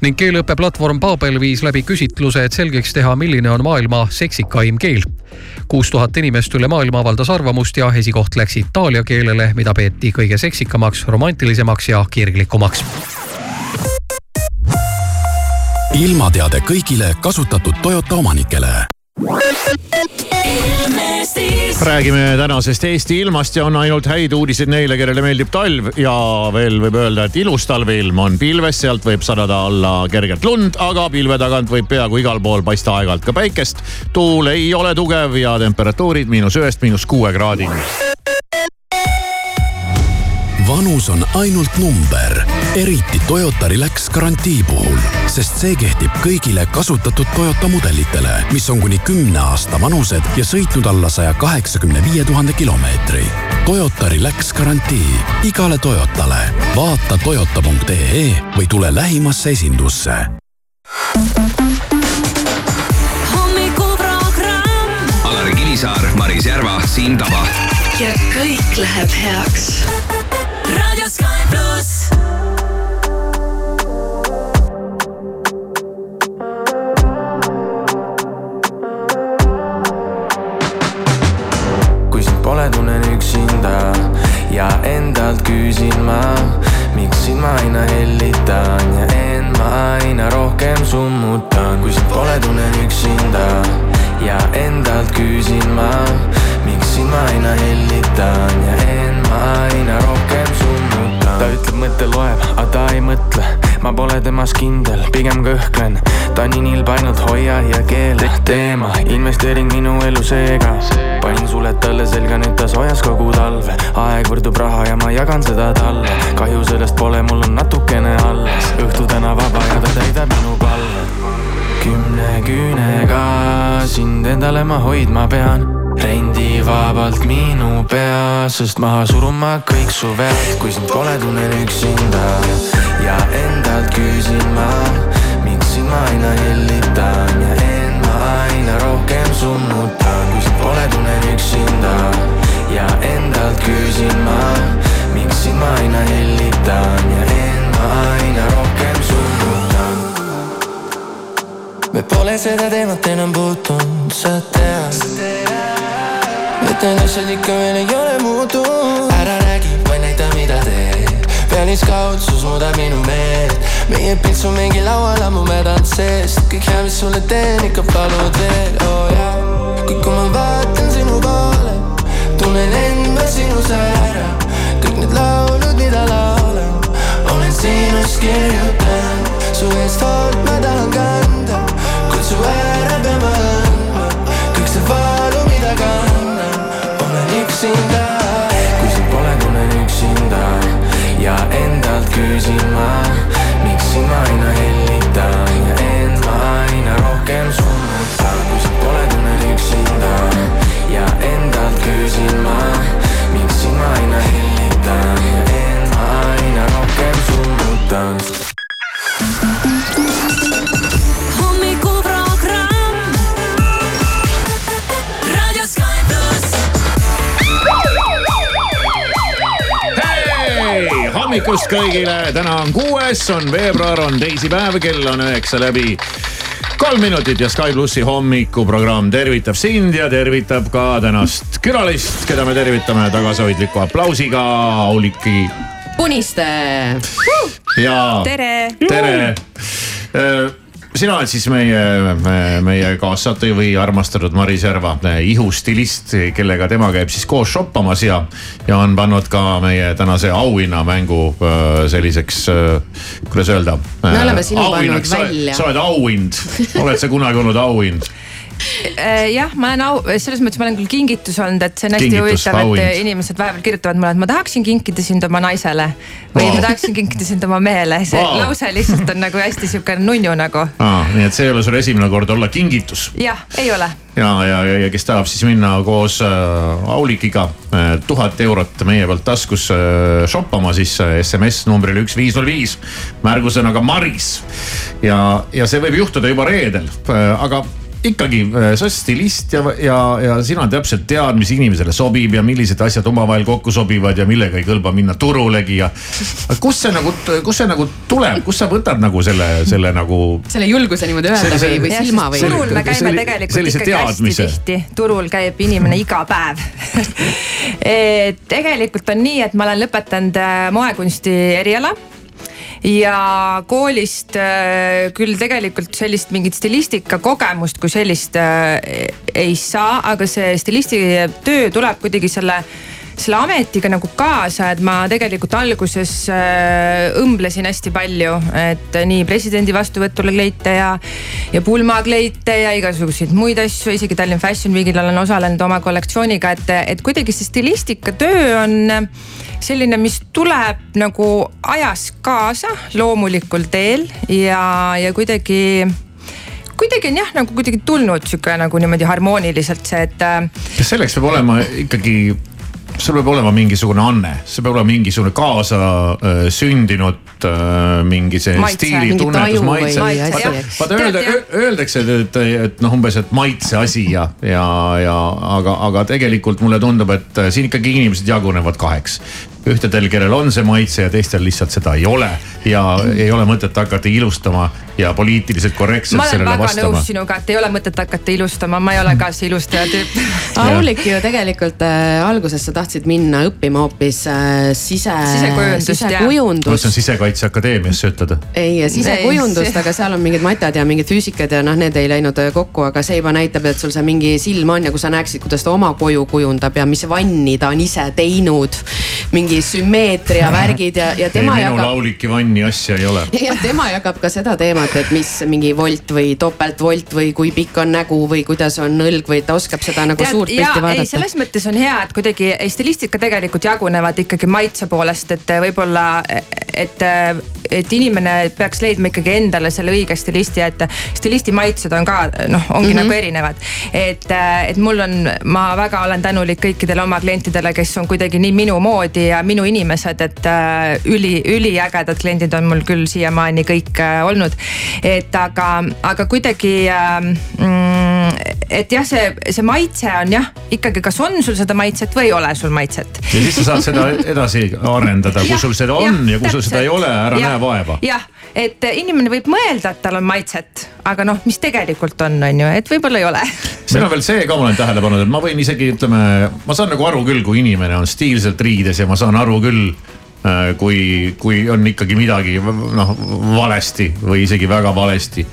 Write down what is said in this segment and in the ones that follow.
ning keeleõppeplatvorm Babel viis läbi küsitluse, et selgeks teha, milline on maailma seksikaim keel. kuus tuhat inimest üle maailma avaldas arvamust ja esikoht läks itaalia keelele, mida peeti kõige seksikamaks, romantilisemaks ja kirglikumaks ilmateade kõigile kasutatud Toyota omanikele räägime tänasest Eesti ilmast ja on ainult häid uudiseid neile, kellele meeldib talv ja veel võib öelda, et ilus talveilm on pilves, sealt võib sadada alla kergelt lund, aga pilve tagant võib peaaegu igal pool paista aeg-ajalt ka päikest. tuul ei ole tugev ja temperatuurid miinus ühest miinus kuue kraadini vanus on ainult number, eriti Toyota Relax garantii puhul, sest see kehtib kõigile kasutatud Toyota mudelitele, mis on kuni kümne aasta vanused ja sõitnud alla saja kaheksakümne viie tuhande kilomeetri. Toyota Relax garantii igale Toyotale. vaata toyota.ee või tule lähimasse esindusse. hommikuprogramm. Alari Kivisaar, Maris Järva, Siim Taba. ja kõik läheb heaks raadio Sky pluss. kui sind pole, tunnen üksinda ja endalt küsin ma, miks sind ma aina hellitan ja end ma aina rohkem summutan. kui sind pole, tunnen üksinda ja endalt küsin ma, miks sind ma aina hellitan ja end ma aina rohkem. Ta ütleb, mõte loeb, aga ta ei mõtle, ma pole temas kindel, pigem kõhklen. ta on nii nilb, ainult hoia ja keela teema, investeering minu elu seega. panin suled talle selga, nüüd ta soojas kogu talve. aeg võrdub raha ja ma jagan seda talle. kahju sellest pole, mul on natukene alles. õhtu täna vaba ja ta täidab minu palve kümne küünega sind endale ma hoidma pean. rendivabalt minu pea, sest maha suruma kõik su vead, kui sind pole, tunnen üksinda ja endalt küsin ma, miks sind ma aina hellitan ja end ma aina rohkem summutan, kui sind pole, tunnen üksinda ja endalt küsin ma, miks sind ma aina hellitan ja end ma aina rohkem me pole seda teemat enam puutunud, sa tead. Need asjad ikka veel ei ole muutunud. ära räägi, vaid näita, mida teed. pealiskaudsus muudab minu meelt. meie pilts on mingi laual ammu mädanud seest. kõik hea, mis sulle teen, ikka palud veel, oo oh, jaa. kuid kui ma vaatan sinu poole, tunnen enda sinus ära. kõik need laulud, mida laulan, olen sinust kirjutanud. su eest hoolt ma tahan kanda kutsu ära peame andma kõik see valu, mida kannan, olen üksinda. kui sind pole, tunnen üksinda ja endalt küsin ma, miks sind ma aina hellitan ja end ma aina rohkem summutan. kui sind pole, tunnen üksinda ja endalt küsin ma, miks sind ma aina hellitan ja end ma aina rohkem summutan. Hommikust kõigile, täna on kuues, on veebruar, on teisipäev, kell on üheksa läbi kolm minutit ja Sky plussi hommikuprogramm tervitab sind ja tervitab ka tänast külalist, keda me tervitame tagasihoidliku aplausiga, Auliki. Puniste. ja tere. tere sina oled siis meie, meie kaassaatejuht või armastatud Maris Järva ihustilist, kellega tema käib siis koos shoppamas ja, ja on pannud ka meie tänase auhinnamängu selliseks, kuidas öelda. me oleme sinu pannud välja. sa oled auhind, oled sa kunagi olnud auhind? Jah, ma olen au, selles mõttes ma olen küll kingitus olnud, et see on hästi kingitus, huvitav, et auhind. inimesed vahepeal kirjutavad mulle, et ma tahaksin kinkida sind oma naisele. või wow. ma tahaksin kinkida sind oma mehele, see wow. lause lihtsalt on nagu hästi sihuke nunnu nagu ah,. nii et see ei ole sul esimene kord olla kingitus? jah, ei ole. ja, ja, ja, kes tahab siis minna koos äh, Aulikiga äh, tuhat eurot meie pealt taskus äh, shoppama, siis äh, SMS numbrile üks viis null viis märgusõnaga Maris. ja, ja see võib juhtuda juba reedel äh,, aga ikkagi äh, sa oled stilist ja, ja, ja sina täpselt tead, mis inimesele sobib ja millised asjad omavahel kokku sobivad ja millega ei kõlba minna turulegi ja. kust see nagu, kust see nagu tuleb, kust sa võtad nagu selle, selle nagu. selle julguse niimoodi öelda sellise, või, või silma või? turul me käime tegelikult ikkagi teadmise. hästi tihti, turul käib inimene iga päev tegelikult on nii, et ma olen lõpetanud äh, moekunsti eriala ja koolist äh, küll tegelikult sellist mingit stilistika kogemust kui sellist äh, ei saa, aga see stilisti töö tuleb kuidagi selle selle ametiga nagu kaasa, et ma tegelikult alguses äh, õmblesin hästi palju, et nii presidendi vastuvõtule kleite ja, ja pulmakleite ja igasuguseid muid asju, isegi Tallinn Fashion Weekil olen osalenud oma kollektsiooniga, et, et kuidagi see stilistika töö on selline, mis tuleb nagu ajas kaasa loomulikul teel ja, ja kuidagi kuidagi on jah, nagu kuidagi tulnud sihuke nagu niimoodi harmooniliselt see, et. Äh, kas selleks peab olema ikkagi sul peab olema mingisugune anne, see peab olema mingisugune kaasa äh, sündinud äh, mingi see maitse, stiili tunnetus, maitse. vaata öelda, öeldakse, et, et, et noh, umbes, et maitse asi ja, ja, ja aga, aga tegelikult mulle tundub, et äh, siin ikkagi inimesed jagunevad kaheks ühtedel, kellel on see maitse ja teistel lihtsalt seda ei ole ja ei ole mõtet hakata ilustama ja poliitiliselt korrektselt sellele vastama. ma olen väga nõus sinuga, et ei ole mõtet hakata ilustama, ma ei ole ka see ilustaja tüüp Aulik ju tegelikult äh, alguses sa tahtsid minna õppima hoopis äh, sise, sisekujundust, sisekujundust. see on Sisekaitseakadeemias, sa ütled? ei, sisekujundust, aga seal on mingid matad ja mingid füüsikad ja noh, need ei läinud äh, kokku, aga see juba näitab, et sul see mingi silm on ja kui sa näeksid, kuidas ta oma koju kujundab ja mis vanni ta on ise teinud. mingi sümmeetria värgid ja, ja tema ei, jagab. minul Auliki vanni asja ei ole. ja tema jagab ka seda teemat, et mis mingi volt või topeltvolt või kui pikk on nägu või kuidas on õlg või ta oskab seda nagu Tead, suurt pilti vaadata. selles mõttes on hea, et kuidagi stilistika tegelikult jagunevad ikkagi maitse poolest, et võib-olla, et, et inimene peaks leidma ikkagi endale selle õige stilisti, et stilisti maitsed on ka noh, ongi mm -hmm. nagu erinevad. et, et mul on, ma väga olen tänulik kõikidele oma klientidele, kes on kuidagi nii minu moodi ja minu inimesed, et üli, üliägedad kliendid on mul küll siiamaani kõik olnud et aga, aga kuidagi ähm, mm, et jah, see, see maitse on jah, ikkagi, kas on sul seda maitset või ei ole sul maitset. ja siis sa saad seda edasi arendada, kui sul seda on ja, ja kui sul seda ei ole, ära ja, näe vaeva. jah, et inimene võib mõelda, et tal on maitset, aga noh, mis tegelikult on, on ju, et võib-olla ei ole. Siin on veel see ka, ma olen tähele pannud, et ma võin isegi ütleme, ma saan nagu aru küll, kui inimene on stiilselt riides ja ma saan aru küll kui, kui on ikkagi midagi noh valesti või isegi väga valesti.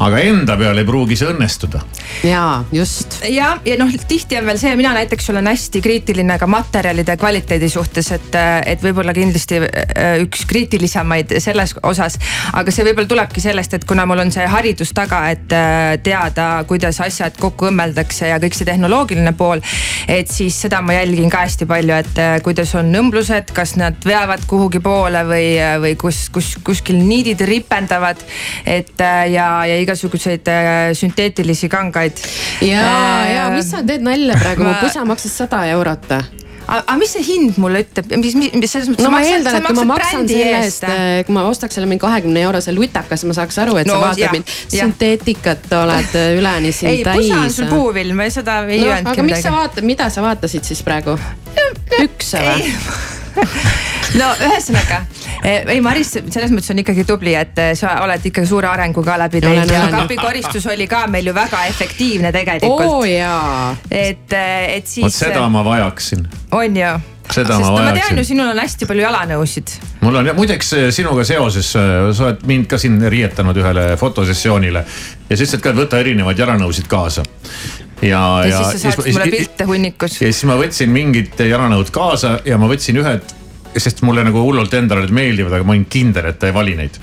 aga enda peal ei pruugi see õnnestuda. ja just. ja, ja noh, tihti on veel see, mina näiteks olen hästi kriitiline ka materjalide kvaliteedi suhtes, et, et võib-olla kindlasti äh, üks kriitilisemaid selles osas. aga see võib-olla tulebki sellest, et kuna mul on see haridus taga, et äh, teada, kuidas asjad kokku õmmeldakse ja kõik see tehnoloogiline pool. et siis seda ma jälgin ka hästi palju, et kuidas on õmblused, kas nad veavad lähevad kuhugi poole või, või kus, kus kuskil niidid ripendavad. et ja, ja igasuguseid äh, sünteetilisi kangaid. ja äh,, ja mis sa teed nalja praegu ma..., mu pusa maksis sada eurot aga mis see hind mulle ütleb, mis, mis selles mõttes. no ma eeldan, et kui ma maksan selle eest, äh, kui ma ostaks selle mingi kahekümne eurose lutaka, siis ma saaks aru, et no, sa vaatad mind sünteetikat oled äh, üleni siin ei, täis. ei, pusa on sul puuvilm, seda ei no, öelnudki midagi. aga mis sa vaatad, mida sa vaatasid siis praegu? pükse või? no ühesõnaga, eh, ei Maris selles mõttes on ikkagi tubli, et eh, sa oled ikka suure arengu ka läbi teinud ja kapikoristus oli ka meil ju väga efektiivne tegelikult. oo jaa. et, eh, et siis. vot seda ma vajaksin. on ju seda Sest ma vajaksin. ma tean ju, sinul on hästi palju jalanõusid. mul on ja muideks sinuga seoses, sa oled mind ka siin riietanud ühele fotosessioonile ja sa ütlesid ka, et võta erinevaid jalanõusid kaasa. ja, ja, ja siis sa saatsid mulle pilte hunnikus. ja siis ma võtsin mingid jalanõud kaasa ja ma võtsin ühed sest mulle nagu hullult endale need meeldivad, aga ma olin kindel, et ta ei vali neid.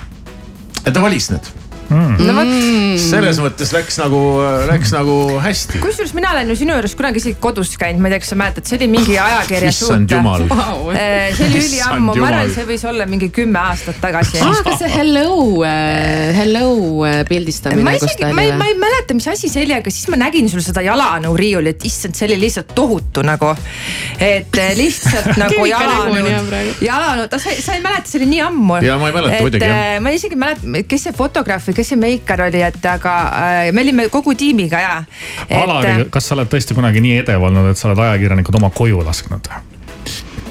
et ta valis need mm.. no vot. selles mõttes läks nagu, läks nagu hästi. kusjuures mina olen ju sinu juures kunagi isegi kodus käinud, ma ei tea, kas sa mäletad, see oli mingi ajakirja issand jumal wow.. Äh, see oli üliammu, ma arvan, see võis olla mingi kümme aastat tagasi. aa, kas see hello, äh, hello äh, pildistamine. ma isegi, ma ei, ma ei mäleta, mis asi see oli, aga siis ma nägin sul seda jalanõu riiulit, issand, see oli lihtsalt tohutu nagu. et lihtsalt nagu jalanõu, jalanõu, sa, sa ei mäleta, see oli nii ammu. ja ma ei mäleta muidugi jah. ma isegi ei mäleta, kes see fotograaf või kes see meikar oli, et aga äh, me olime kogu tiimiga ja. Alari, kas sa oled tõesti kunagi nii edev olnud, et sa oled ajakirjanikud oma koju lasknud?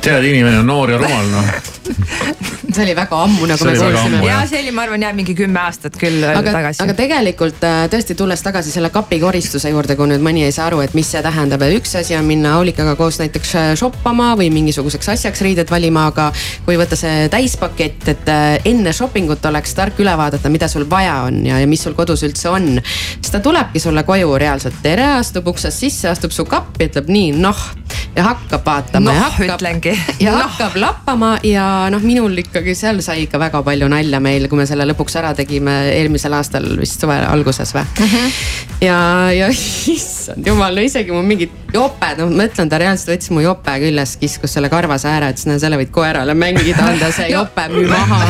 Tead, inimene on noor ja rumal noh see oli väga ammu, nagu me kuulsime. ja see oli, ma arvan jah, mingi kümme aastat küll aga, tagasi. aga tegelikult äh, tõesti tulles tagasi selle kapikoristuse juurde, kui nüüd mõni ei saa aru, et mis see tähendab, et üks asi on minna Aulikaga koos näiteks äh, shoppama või mingisuguseks asjaks riided valima, aga kui võtta see täispakett, et äh, enne shopping ut oleks tark üle vaadata, mida sul vaja on ja, ja mis sul kodus üldse on. siis ta tulebki sulle koju reaalselt, tere, astub uksest sisse, astub su kappi, ütleb nii noh ja hakkab vaatama noh, ja hakkab, ütlengi. ja no. hakkab lappama ja noh, minul ikkagi seal sai ikka väga palju nalja meil, kui me selle lõpuks ära tegime eelmisel aastal vist suve alguses või mm. -hmm. ja, ja issand jumal, no isegi mu mingid joped, noh ma ütlen, ta reaalselt võttis mu jope küljest, kiskus selle karvase ääre, ütles, no selle võid koerale mängida, anda see jope müü maha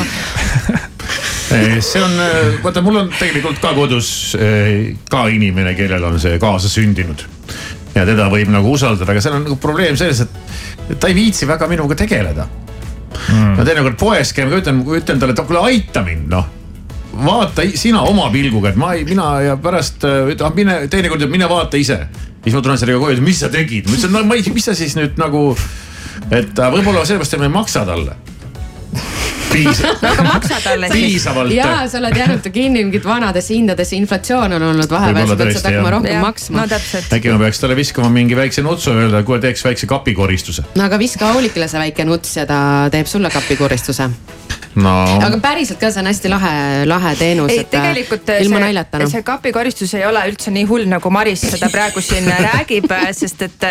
see on, vaata, mul on tegelikult ka kodus eh, ka inimene, kellel on see kaasasündinud ja teda võib nagu usaldada, aga seal on nagu probleem selles, et ta ei viitsi väga minuga tegeleda. Mm.. no teinekord poes käime, ütlen, ütlen talle, et kuule aita mind noh. Vaata sina oma pilguga, et ma ei, mina ja pärast ütleb, ah, mine teinekord ütleb, mine vaata ise. siis ma tulen sellega koju, mis sa tegid, ma ütlesin, no ma ei, mis sa siis nüüd nagu, et võib-olla sellepärast, et ma ei maksa talle piisavalt no aga maksa talle siis. piisavalt. ja sa oled jäänud kinni mingit vanadesse hindadesse, inflatsioon on olnud vahepeal, sa pead seda hakkama rohkem maksma. no täpselt. äkki ma peaks talle viskama mingi väikse nutsu ja öelda, kuule teeks väikse kapikoristuse. no aga viska Aulikile see väike nuts ja ta teeb sulle kapikoristuse no.. aga päriselt ka, see on hästi lahe, lahe teenus. ei, tegelikult ilma naljata no.. see kapikoristus ei ole üldse nii hull, nagu Maris seda praegu siin räägib, sest et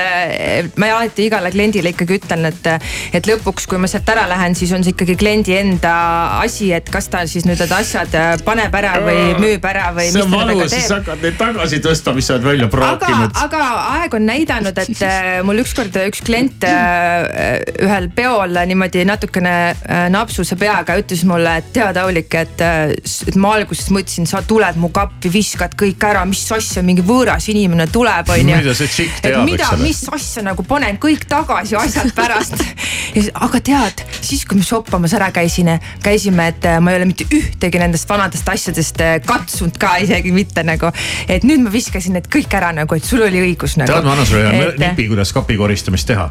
ma alati igale kliendile ikkagi ütlen, et, et lõpuks, kui ma sealt ära lähen, siis on see ikkagi kliendi enda asi, et kas ta siis nüüd need asjad paneb ära või müüb ära või. see on valus, siis hakkad neid tagasi tõstma, mis sa oled välja praakinud. aga, aga aeg on näidanud, et mul ükskord üks klient ühel peol niimoodi natukene napsuse peaga aga ütles mulle, et tead, Aulik, et, et ma alguses mõtlesin, sa tuled mu kappi, viskad kõik ära, mis asja, mingi võõras inimene tuleb, onju. mida see tšikk teab, eks ole. mis asja nagu panen kõik tagasi asjad pärast aga tead, siis kui me shoppamas ära käisin, käisime, et ma ei ole mitte ühtegi nendest vanadest asjadest katsunud ka isegi mitte nagu. et nüüd ma viskasin need kõik ära nagu, et sul oli õigus nagu. tead, ma annan sulle ühe nipi, kuidas kapi koristamist teha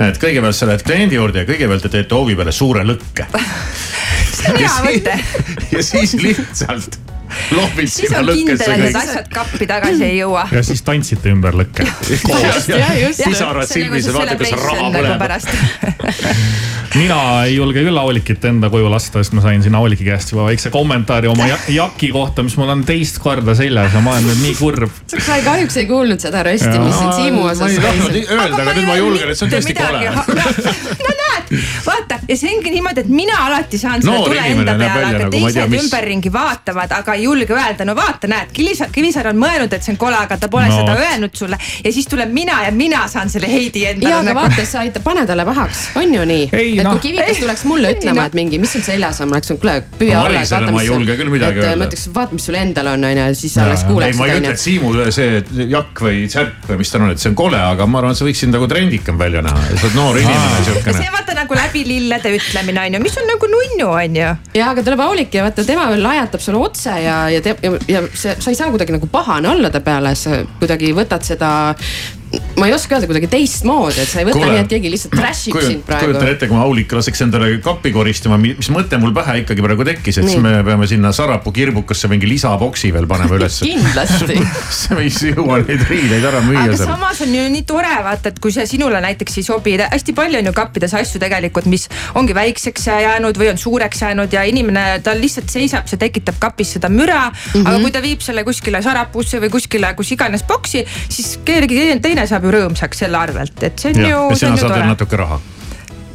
et kõigepealt sa lähed kliendi juurde ja kõigepealt te teete hoovi peale suure lõkke see on hea mõte. ja siis lihtsalt lohvid sinna lõkkesse. siis on kindel, et need asjad kappi tagasi ei jõua. ja siis tantsite ümber lõkke. pisarad silmis ja vaata, kas raha põleb mina ei julge küll Aulikit enda koju lasta, sest ma sain siin Auliki käest juba väikse kommentaari oma jaki kohta, mis mul on teist korda seljas ja ma olen nüüd nii kurb. sa kahjuks ei kuulnud seda rösti, mis siin Siimu osas. ma ei tahtnud öelda, aga nüüd ma julgen, et see on tõesti kole. no näed, vaata ja see ongi niimoodi, et mina alati saan selle tule enda peale, aga nagu, teised ümberringi vaatavad, aga ei julge öelda, no vaata, näed, Kivisaar, Kivisaar on mõelnud, et see on kole, aga ta pole no. seda öelnud sulle ja siis tuleb mina ja mina saan selle heidi endale. ja, aga nagu... vaata, sa ei pane talle pahaks, on ju nii? et no. kui Kivikas tuleks mulle ütlema, et mingi, mis sul seljas on, ma oleks, kuule püüa no, alla. ma ei julge küll midagi öelda. ma ütleks, vaata, mis sul endal on, on ju, siis sa alles kuuleks. ma ei ütle, et Siimu see jakk või särk või mis ta on, et see on kole, aga ma arvan, et sa võiksid nagu trendikam välja näha, sa oled noor inimene siukene. see vaata nagu läbi lillede ütlemine on ju, mis on nagu nunnu on ju. ja, aga tuleb Aulik ja vaata, tema lajatab sulle otse ja, ja, ja, ja see, sa ei saa kuidagi nagu pahane olla ta peale, sa kuidagi võtad seda ma ei oska öelda kuidagi teistmoodi, et sa ei võta Kule, nii, et keegi lihtsalt trash ib sind praegu. kujutan ette, kui ma Aulika laseks endale kappi koristama, mis mõte mul pähe ikkagi praegu tekkis, et nii. siis me peame sinna Sarapuu kirbukasse mingi lisaboksi veel panema ülesse kindlasti me ei jõua neid riideid ära müüa seal. aga samas on ju nii tore vaata, et kui see sinule näiteks ei sobi, hästi palju on ju kappides asju tegelikult, mis ongi väikseks jäänud või on suureks jäänud ja inimene, ta lihtsalt seisab, see tekitab kapis seda müra mm. -hmm. aga kui ta viib selle kuskile Sarapuusse või kuskile kus iganes boksi, siis keegi teine naine saab ju rõõmsaks selle arvelt, et see on ja, ju. ja sina saad veel natuke raha.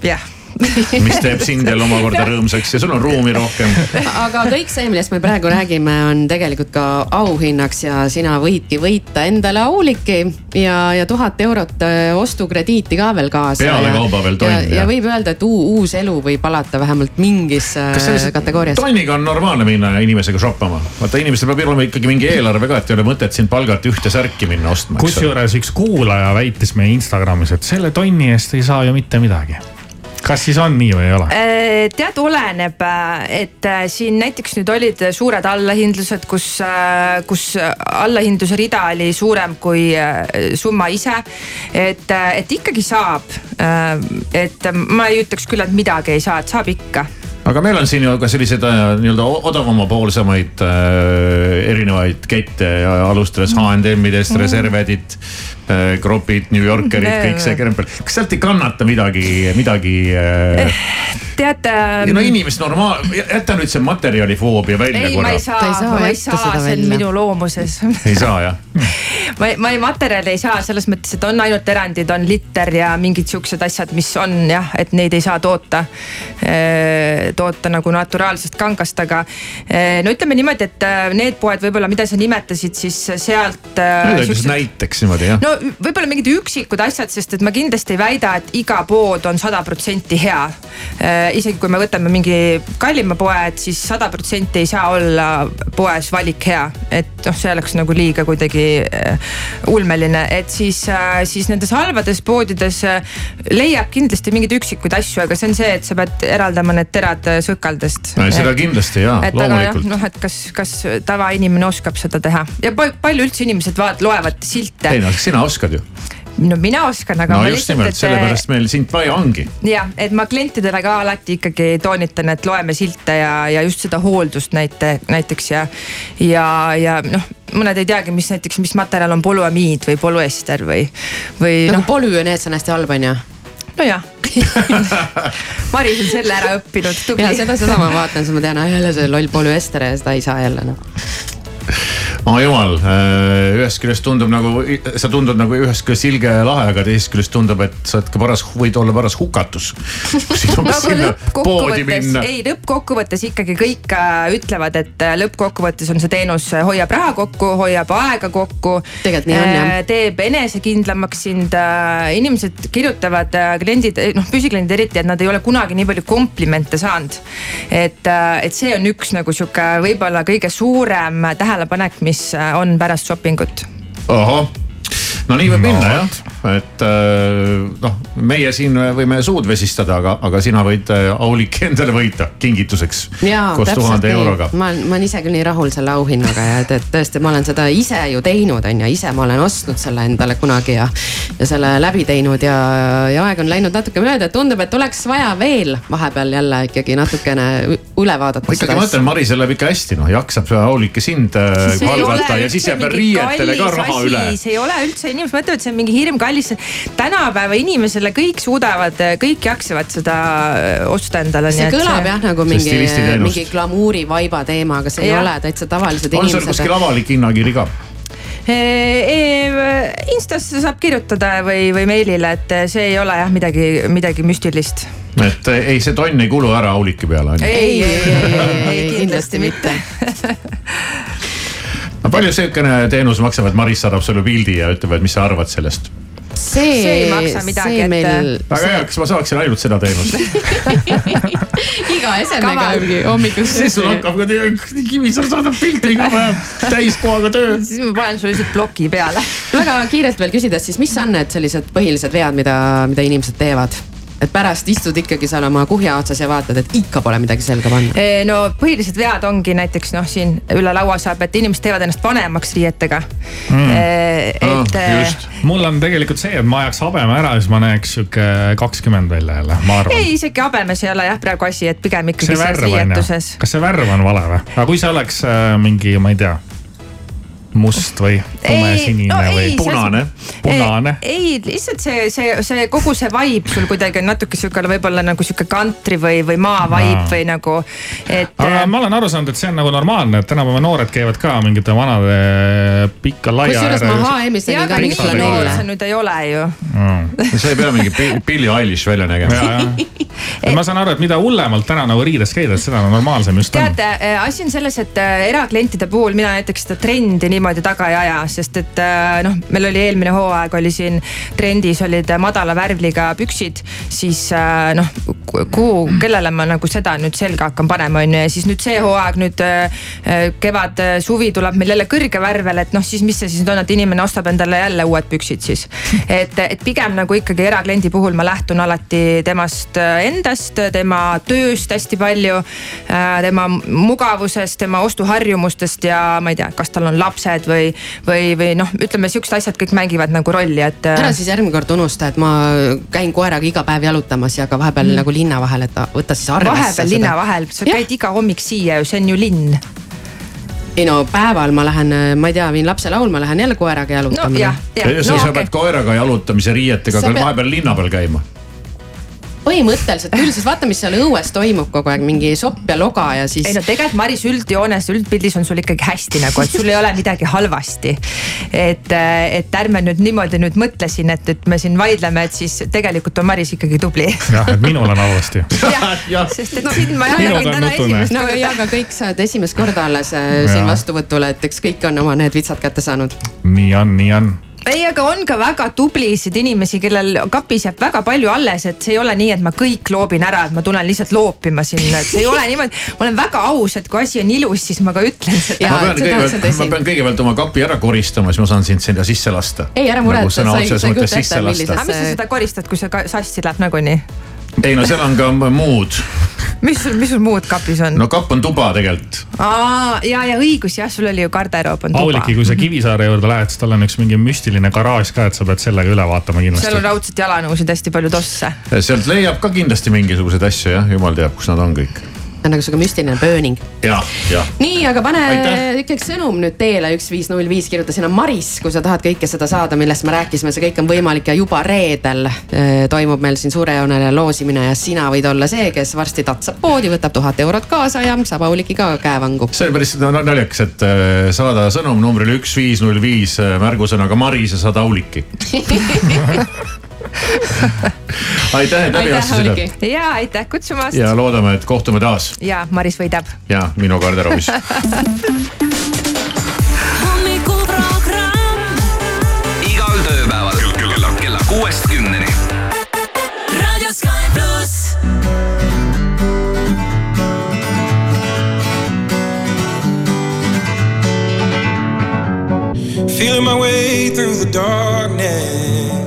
jah mis teeb sind jälle omakorda rõõmsaks ja sul on ruumi rohkem. aga kõik see, millest me praegu räägime, on tegelikult ka auhinnaks ja sina võidki võita endale Auliki ja, ja tuhat eurot äh, ostukrediiti ka veel kaasa. pealekauba veel tonn. ja, võib öelda, et uus elu võib alata vähemalt mingis äh, kategoorias. tonniga on normaalne minna inimesega shoppama. vaata inimestel peab olema ikkagi mingi eelarve ka, et ei ole mõtet siin palgata ühte särki minna ostma. kusjuures üks kuulaja väitis meie Instagramis, et selle tonni eest ei saa ju mitte midagi kas siis on nii või ei ole? tead, oleneb, et siin näiteks nüüd olid suured allahindlused, kus, kus allahindluse rida oli suurem kui summa ise. et, et ikkagi saab, et ma ei ütleks küll, et midagi ei saa, et saab ikka aga meil on siin ju ka selliseid äh, nii-öelda odavamapoolsemaid äh, erinevaid kette, alustades H&M-idest mm., Reservedit äh,, Kropid, New Yorkerid, kõik see krempel. kas sealt ei kannata midagi, midagi äh...? teate ähm.... no inimesed normaal, jäta nüüd see materjalifoobia välja ei, korra. ma ei saa, ei saa, ma ei saa, see on minu loomuses ei saa jah ma, ma ei, materjali ei saa selles mõttes, et on ainult erandid, on litter ja mingid siuksed asjad, mis on jah, et neid ei saa toota. Äh, toota nagu naturaalsest kangast, aga äh, no ütleme niimoodi, et äh, need poed võib-olla, mida sa nimetasid, siis sealt. Siuksed... näiteks niimoodi jah? no võib-olla mingid üksikud asjad, sest et ma kindlasti ei väida, et iga pood on sada protsenti hea. isegi kui me võtame mingi kallima poe, et siis sada protsenti ei saa olla poes valik hea, et noh, see oleks nagu liiga kuidagi ulmeline, et siis, äh, siis nendes halbades poodides äh, leiab kindlasti mingeid üksikuid asju, aga see on see, et sa pead eraldama need terad äh, sõkaldest. seda kindlasti ja, loomulikult. noh, et kas, kas tavainimene oskab seda teha ja palju üldse inimesed vaat-, loevad silte. ei no sina oskad ju no mina oskan, aga. no just nimelt, sellepärast meil sind vaja ongi. jah, et ma klientidele ka alati ikkagi toonitan, et loeme silte ja, ja just seda hooldust näite, näiteks ja, ja, ja noh mõned ei teagi, mis näiteks, mis materjal on polüamiid või polüester või, või nagu no, polüüneets on hästi halb, on ju? nojah Maris on selle ära õppinud, tubli. ja seda, seda ma vaatan, siis ma tean, jälle see loll polüester ja seda ei saa jälle noh oh jumal, äh, ühest küljest tundub nagu, sa tundud nagu ühest küljest ilge ja lahe, aga teisest küljest tundub, et sa oled ka paras, võid olla paras hukatus. ei, lõppkokkuvõttes ikkagi kõik äh, ütlevad, et äh, lõppkokkuvõttes on see teenus, hoiab raha kokku, hoiab aega kokku. tegelikult nii on jah. teeb enesekindlamaks sind, inimesed kirjutavad, kliendid, noh püsikliendid eriti, et nad ei ole kunagi nii palju komplimente saanud. et, et see on üks nagu sihuke võib-olla kõige suurem tähelepanek, mis mis äh, on pärast shoppingut. ahah no nii võib no. minna jah, et äh, noh, meie siin võime suud vesistada, aga, aga sina võid äh, Aulik endale võita kingituseks. koos tuhande euroga. ma olen, ma olen ise küll nii rahul selle auhinnaga ja et, et tõesti, ma olen seda ise ju teinud, on ju, ise ma olen ostnud selle endale kunagi ja. ja selle läbi teinud ja, ja aeg on läinud natuke mööda, et tundub, et oleks vaja veel vahepeal jälle ikkagi natukene üle vaadata. ma ikkagi mõtlen, Marisel läheb ikka hästi, noh jaksab Aulik sind palgata ja siis jääb riietele ka raha üle. see ei ole üldse inimesed mõtlevad, see on mingi hirmkallis. tänapäeva inimesele kõik suudavad, kõik jaksavad seda äh, osta endale. see kõlab see... jah nagu mingi, mingi glamuuri vaiba teema, aga see ja. ei ole täitsa tavalised on inimesed. on sul kuskil avalik hinnakiri ka? Instasse saab kirjutada või, või meilile, et see ei ole jah midagi, midagi müstilist et ei, see tonn ei kulu ära Auliki peale ei, ei, ei, ei, ei kindlasti mitte no palju sihukene teenus maksab, et Maris saadab sulle pildi ja ütleb, et mis sa arvad sellest? See, see ei maksa midagi, et meil.... väga hea, kas ma saaksin ainult seda teenust iga esemega mingi hommikust. siis sul hakkab kuidagi Kivisaar saadab pilti iga päev, täiskohaga töö. siis ma panen sulle lihtsalt ploki peale väga kiirelt veel küsides, siis mis on need sellised põhilised vead, mida, mida inimesed teevad? Et pärast istud ikkagi seal oma kuhja otsas ja vaatad, et ikka pole midagi selga panna. no põhilised vead ongi näiteks noh, siin üle laua saab, et inimesed teevad ennast vanemaks riietega mm.. et ah,. mul on tegelikult see, et ma ajaks habeme ära, siis ma näeks sihuke kakskümmend välja jälle, ma arvan. ei, isegi habemes ei ole jah praegu asi, et pigem ikkagi selles riietuses. kas see värv on vale või? aga kui see oleks äh, mingi, ma ei tea must või tumesinine no, või punane, punane? ei, lihtsalt see, see, see kogu see vibe sul kuidagi on natuke sihuke võib-olla nagu sihuke country või, või maa vibe no. või nagu, et. aga ma olen aru saanud, et see on nagu normaalne, et tänapäeva noored käivad ka mingite vanade pikka laia kusjuures ma HM-is nägin ka nii noor see nüüd ei ole ju mm.. sa ei pea mingi Billie Eilish välja nägema. ma saan aru, et mida hullemalt täna nagu riides käid, et seda normaalsem just on. teate, asi on selles, et äh, eraklientide puhul mina näiteks seda trendi niimoodi niimoodi taga ei aja, sest et äh, noh, meil oli eelmine hooaeg oli siin trendis olid madala värvliga püksid, siis äh, noh, kuhu, kellele ma nagu seda nüüd selga hakkan panema, on ju, ja siis nüüd see hooaeg nüüd kevad, suvi tuleb meil jälle kõrge värvel, et noh, siis mis see siis nüüd on, et inimene ostab endale jälle uued püksid siis. et, et pigem nagu ikkagi erakliendi puhul ma lähtun alati temast endast, tema tööst hästi palju, tema mugavusest, tema ostuharjumustest ja ma ei tea, kas tal on lapsed või, või, või noh, ütleme siuksed asjad kõik mängivad nagu rolli, et. ära siis järgmine kord unusta, et ma käin koeraga iga päev jalutamas ja ka vahepeal mm. nagu linna vahel, et võta siis arvesse. vahepeal linna vahel, sa ja. käid iga hommik siia ju, see on ju linn ei no päeval ma lähen, ma ei tea, viin lapse laulma, lähen jälle koeraga jalutama no,. ja, ja, ja, no, sa okay. pead koeraga jalutamise riietega ka pead... vahepeal linna peal käima põhimõtteliselt küll, sest vaata, mis seal õues toimub kogu aeg, mingi sopp ja loga ja siis. ei no tegelikult Maris üldjoones, üldpildis on sul ikkagi hästi nagu, et sul ei ole midagi halvasti. et, et ärme nüüd niimoodi nüüd mõtlesin, et, et me siin vaidleme, et siis tegelikult on Maris ikkagi tubli. jah, et minul on halvasti. sest et no, sind ma jälgin täna esimest korda. no ja, aga kõik saavad esimest korda alles äh, siin vastuvõtule, et eks kõik on oma need vitsad kätte saanud. nii on, nii on ei, aga on ka väga tublisid inimesi, kellel kapis jääb väga palju alles, et see ei ole nii, et ma kõik loobin ära, et ma tulen lihtsalt loopima sinna, et see ei ole niimoodi. ma olen väga aus, et kui asi on ilus, siis ma ka ütlen seda. ma pean kõigepealt, ma pean kõigepealt oma kapi ära koristama, siis ma saan sind sinna sisse lasta. ei, ära muretse nagu, sa ei, sa ei kujuta ette, millisesse. aga mis sa seda koristad, kui see sassi läheb nagunii? Ei no seal on ka muud. mis mis sul muud kapis on? no kapp on tuba tegelikult. aa ja, ja õigus jah, sul oli ju garderoob on tuba. Auliki, kui sa Kivisaare juurde lähed, siis tal on üks mingi müstiline garaaž ka, et sa pead sellega üle vaatama kindlasti. seal on raudselt jalanõusid hästi palju tosse. sealt leiab ka kindlasti mingisuguseid asju jah, jumal teab, kus nad on kõik on nagu sihuke müstiline burning. nii, aga pane ikkagi sõnum nüüd teele, üks viis null viis, kirjuta sinna Maris, kui sa tahad kõike seda saada, millest me rääkisime, see kõik on võimalik ja juba reedel eh, toimub meil siin suurejooneline loosimine ja sina võid olla see, kes varsti tatsab poodi, võtab tuhat eurot kaasa ja saab Auliki ka käevangu. see on päris naljakas, et eh, saada sõnum numbrile üks viis null viis eh, märgusõnaga Maris ja saada Auliki aitäh, et läbi astusid. ja aitäh kutsumast. ja loodame, et kohtume taas. ja Maris võidab. ja minu garderoobis igal tööpäeval kella, kella kuuest kümneni. raadio Sky pluss. Feeling my way through the darkness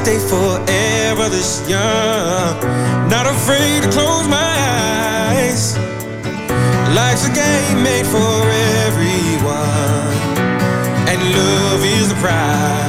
stay forever this young. Not afraid to close my eyes. Life's a game made for everyone, and love is the prize.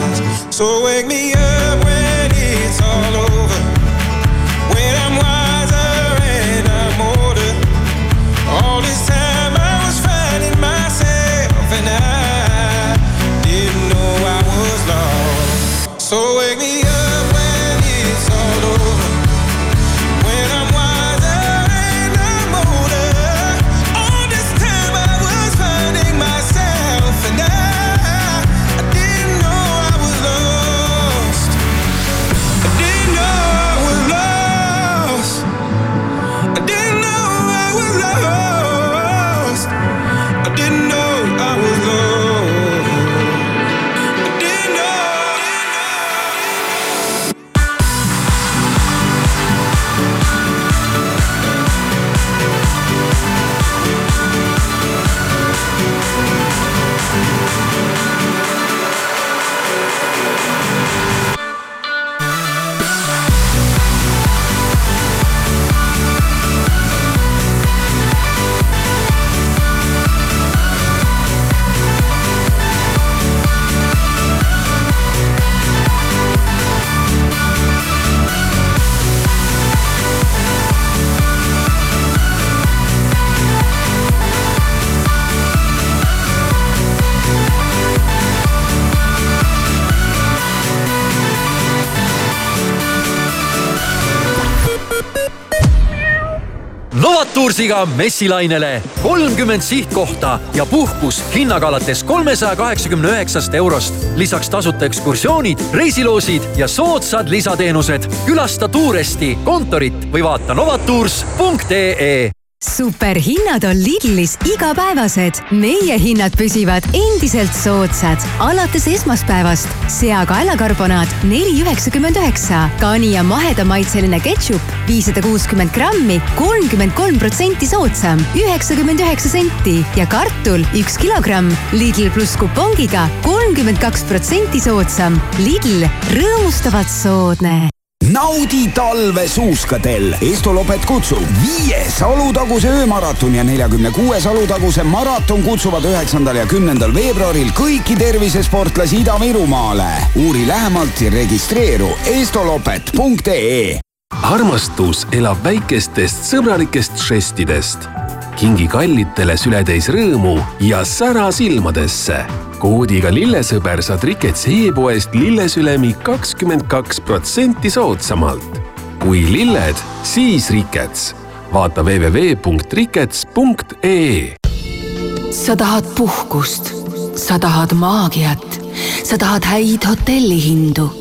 Novatursiga messilainele kolmkümmend sihtkohta ja puhkus hinnaga alates kolmesaja kaheksakümne üheksast eurost. lisaks tasuta ekskursioonid, reisiloosid ja soodsad lisateenused. külasta Tuuresti kontorit või vaata novatours.ee superhinnad on Lidlis igapäevased. meie hinnad püsivad endiselt soodsad. alates esmaspäevast seakaelakarbonaat neli üheksakümmend üheksa, kani ja mahedamaitseline ketšup viissada kuuskümmend grammi, kolmkümmend kolm protsenti soodsam, üheksakümmend üheksa senti ja kartul üks kilogramm Lidl pluss kupongiga kolmkümmend kaks protsenti soodsam. Lidl, rõõmustavalt soodne naudi talve suuskadel. Estolopet kutsub viies Alutaguse öömaraton ja neljakümne kuues Alutaguse maraton kutsuvad üheksandal ja kümnendal veebruaril kõiki tervisesportlasi Ida-Virumaale. uuri lähemalt ja registreeru estolopet.ee armastus elab väikestest sõbralikest žestidest. Kingi kallitele sületäis rõõmu ja sära silmadesse. koodiga lillesõber saad Rikets e-poest lillesülemi kakskümmend kaks protsenti soodsamalt. kui lilled, siis Rikets. vaata www.rikets.ee sa tahad puhkust, sa tahad maagiat, sa tahad häid hotellihindu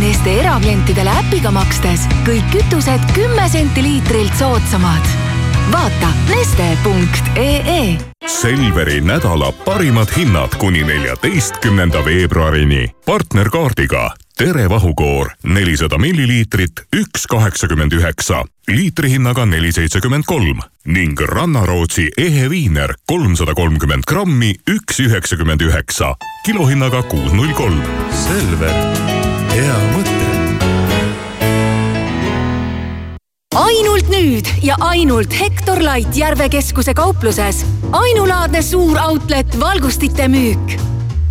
Neste eraklientidele äpiga makstes kõik kütused kümme senti liitrilt soodsamad. vaata neste.ee. Selveri nädala parimad hinnad kuni neljateistkümnenda veebruarini. partnerkaardiga Tere vahukoor nelisada milliliitrit, üks kaheksakümmend üheksa, liitrihinnaga neli seitsekümmend kolm ning Rannarootsi ehe viiner kolmsada kolmkümmend grammi, üks üheksakümmend üheksa, kilohinnaga kuus null kolm. Selver, hea mõte ainult nüüd ja ainult Hektor Light Järve keskuse kaupluses ainulaadne suur outlet valgustite müük.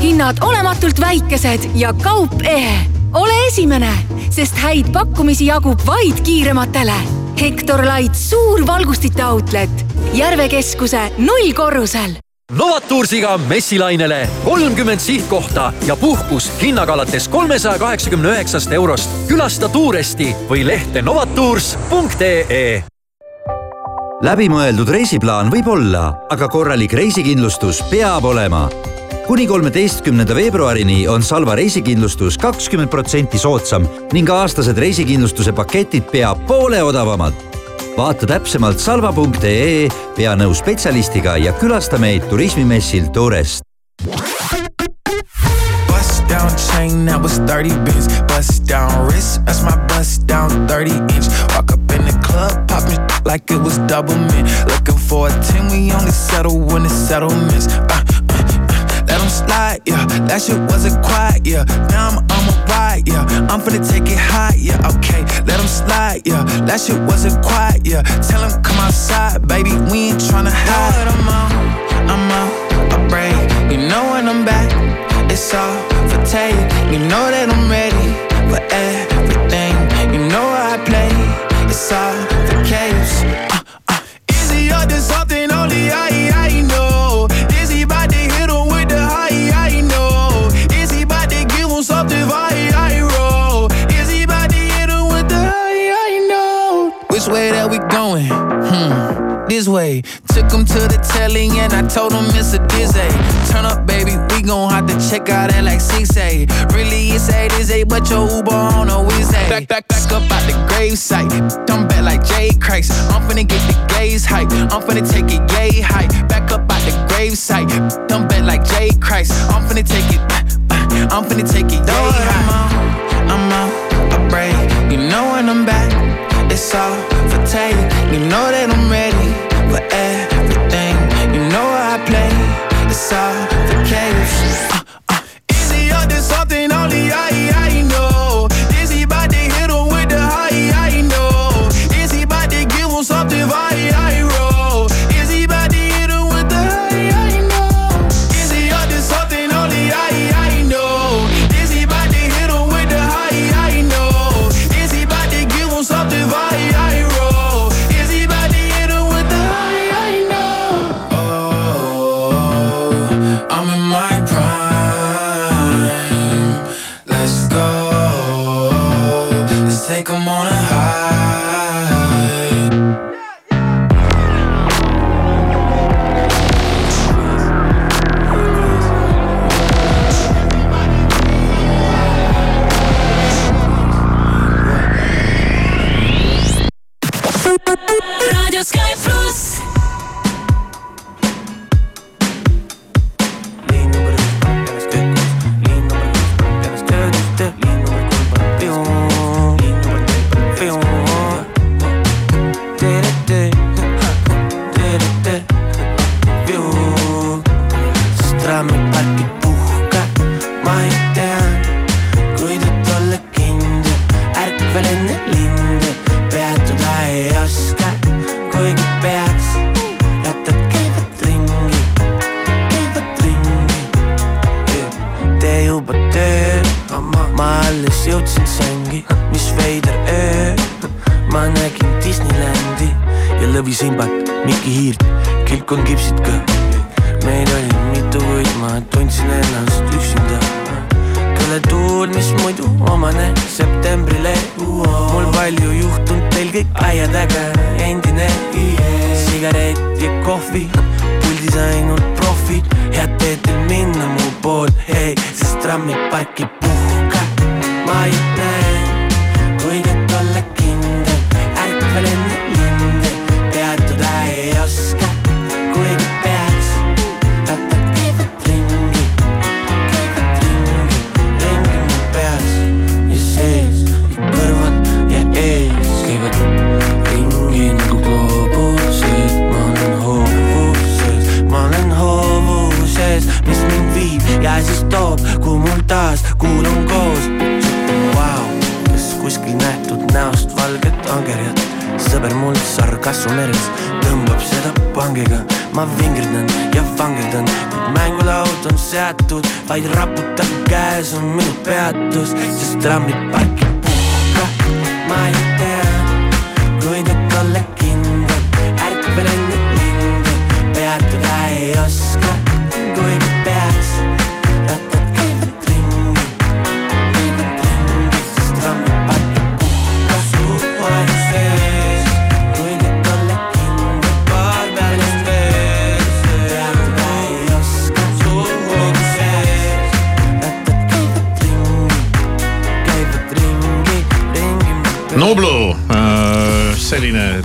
hinnad olematult väikesed ja kaup ehe. ole esimene, sest häid pakkumisi jagub vaid kiirematele. Hektor Light suur valgustite outlet Järve keskuse nullkorrusel Novatursiga messilainele kolmkümmend sihtkohta ja puhkus hinnaga alates kolmesaja kaheksakümne üheksast eurost. külasta Tuuresti või lehte novatours.ee läbimõeldud reisiplaan võib olla, aga korralik reisikindlustus peab olema. kuni kolmeteistkümnenda veebruarini on Salva reisikindlustus kakskümmend protsenti soodsam ning aastased reisikindlustuse paketid pea poole odavamad vaata täpsemalt salva.ee, pea nõu spetsialistiga ja külasta meid turismimessil Tourest. chain, that was 30 bins. Bust down wrist, that's my bust down 30 inch. Walk up in the club, popping like it was double mint. Looking for a 10, we only settle when the settlements. Uh, slide, yeah. That shit wasn't quiet, yeah. Now I'm on ride, yeah. I'm finna take it high, yeah. Okay, let them slide, yeah. That shit wasn't quiet, yeah. Tell them come outside, baby. We ain't tryna hide. I'm out, I'm out, a break. You know when I'm back, it's all for take. You know that I'm ready for everything. You know I play, it's all for caves. Uh, uh. Is he something only I, I This way. Took him to the telly and I told him it's a dizzy. Turn up, baby, we gon' have to check out at like 6A. Really, it's 8 is 8, but your Uber on a Wednesday. Back, back, back up out the gravesite. I'm back like Jay Christ. I'm finna get the gaze hype. I'm finna take it yay hype. Back up out the gravesite. I'm back like Jay Christ. I'm finna take it. I'm finna take it yay high. I'm out, a break. You know when I'm back, it's all for take. You know that I'm ready everything. You know how I play, it's all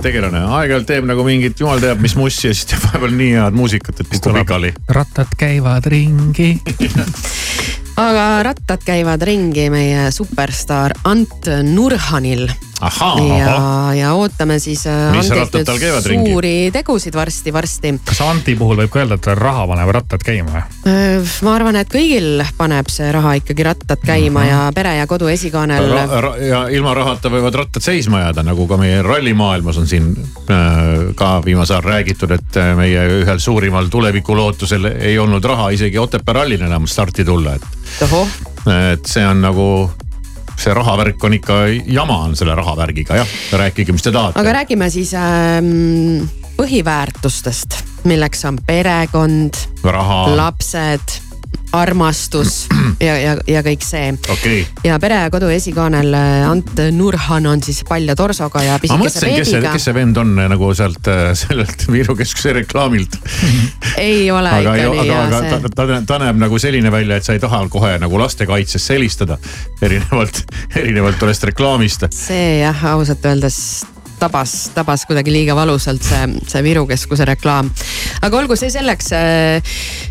tegelane, aeg-ajalt teeb nagu mingit jumal teab mis mussi ja siis teeb vahepeal nii head muusikat, et kukub pikali. rattad käivad ringi. Aga rattad käivad ringi meie superstaar Ant Nurhanil ja, ja ootame siis äh, Andilt nüüd suuri tegusid varsti-varsti. kas Anti puhul võib ka öelda, et raha paneb rattad käima või? ma arvan, et kõigil paneb see raha ikkagi rattad käima Mhm. ja Pere ja Kodu esikaanel Ra, ra, ja ilma rahata võivad rattad seisma jääda, nagu ka meie rallimaailmas on siin äh, ka viimasel ajal räägitud, et äh, meie ühel suurimal tulevikulootusel ei olnud raha isegi Otepää rallil enam starti tulla, et. et see on nagu, see rahavärk on ikka jama on selle rahavärgiga jah, rääkige, mis te tahate. aga räägime siis ähm, põhiväärtustest, milleks on perekond, lapsed, armastus ja, ja, ja kõik see. okay.. ja Pere ja Kodu esikaanel äh, Ant Nurhan on siis palja torsoga ja pisikese mõtlesin, kes see, kes see vend on nagu sealt, sellelt Viru keskuse reklaamilt. ei ole aga, ikka aga, nii ja aga see ta, ta, ta näeb nagu selline välja, et sa ei taha kohe nagu lastekaitsesse helistada. erinevalt, erinevalt tollest reklaamist. see jah, ausalt öeldes tabas, tabas kuidagi liiga valusalt see, see Viru keskuse reklaam. aga olgu see selleks.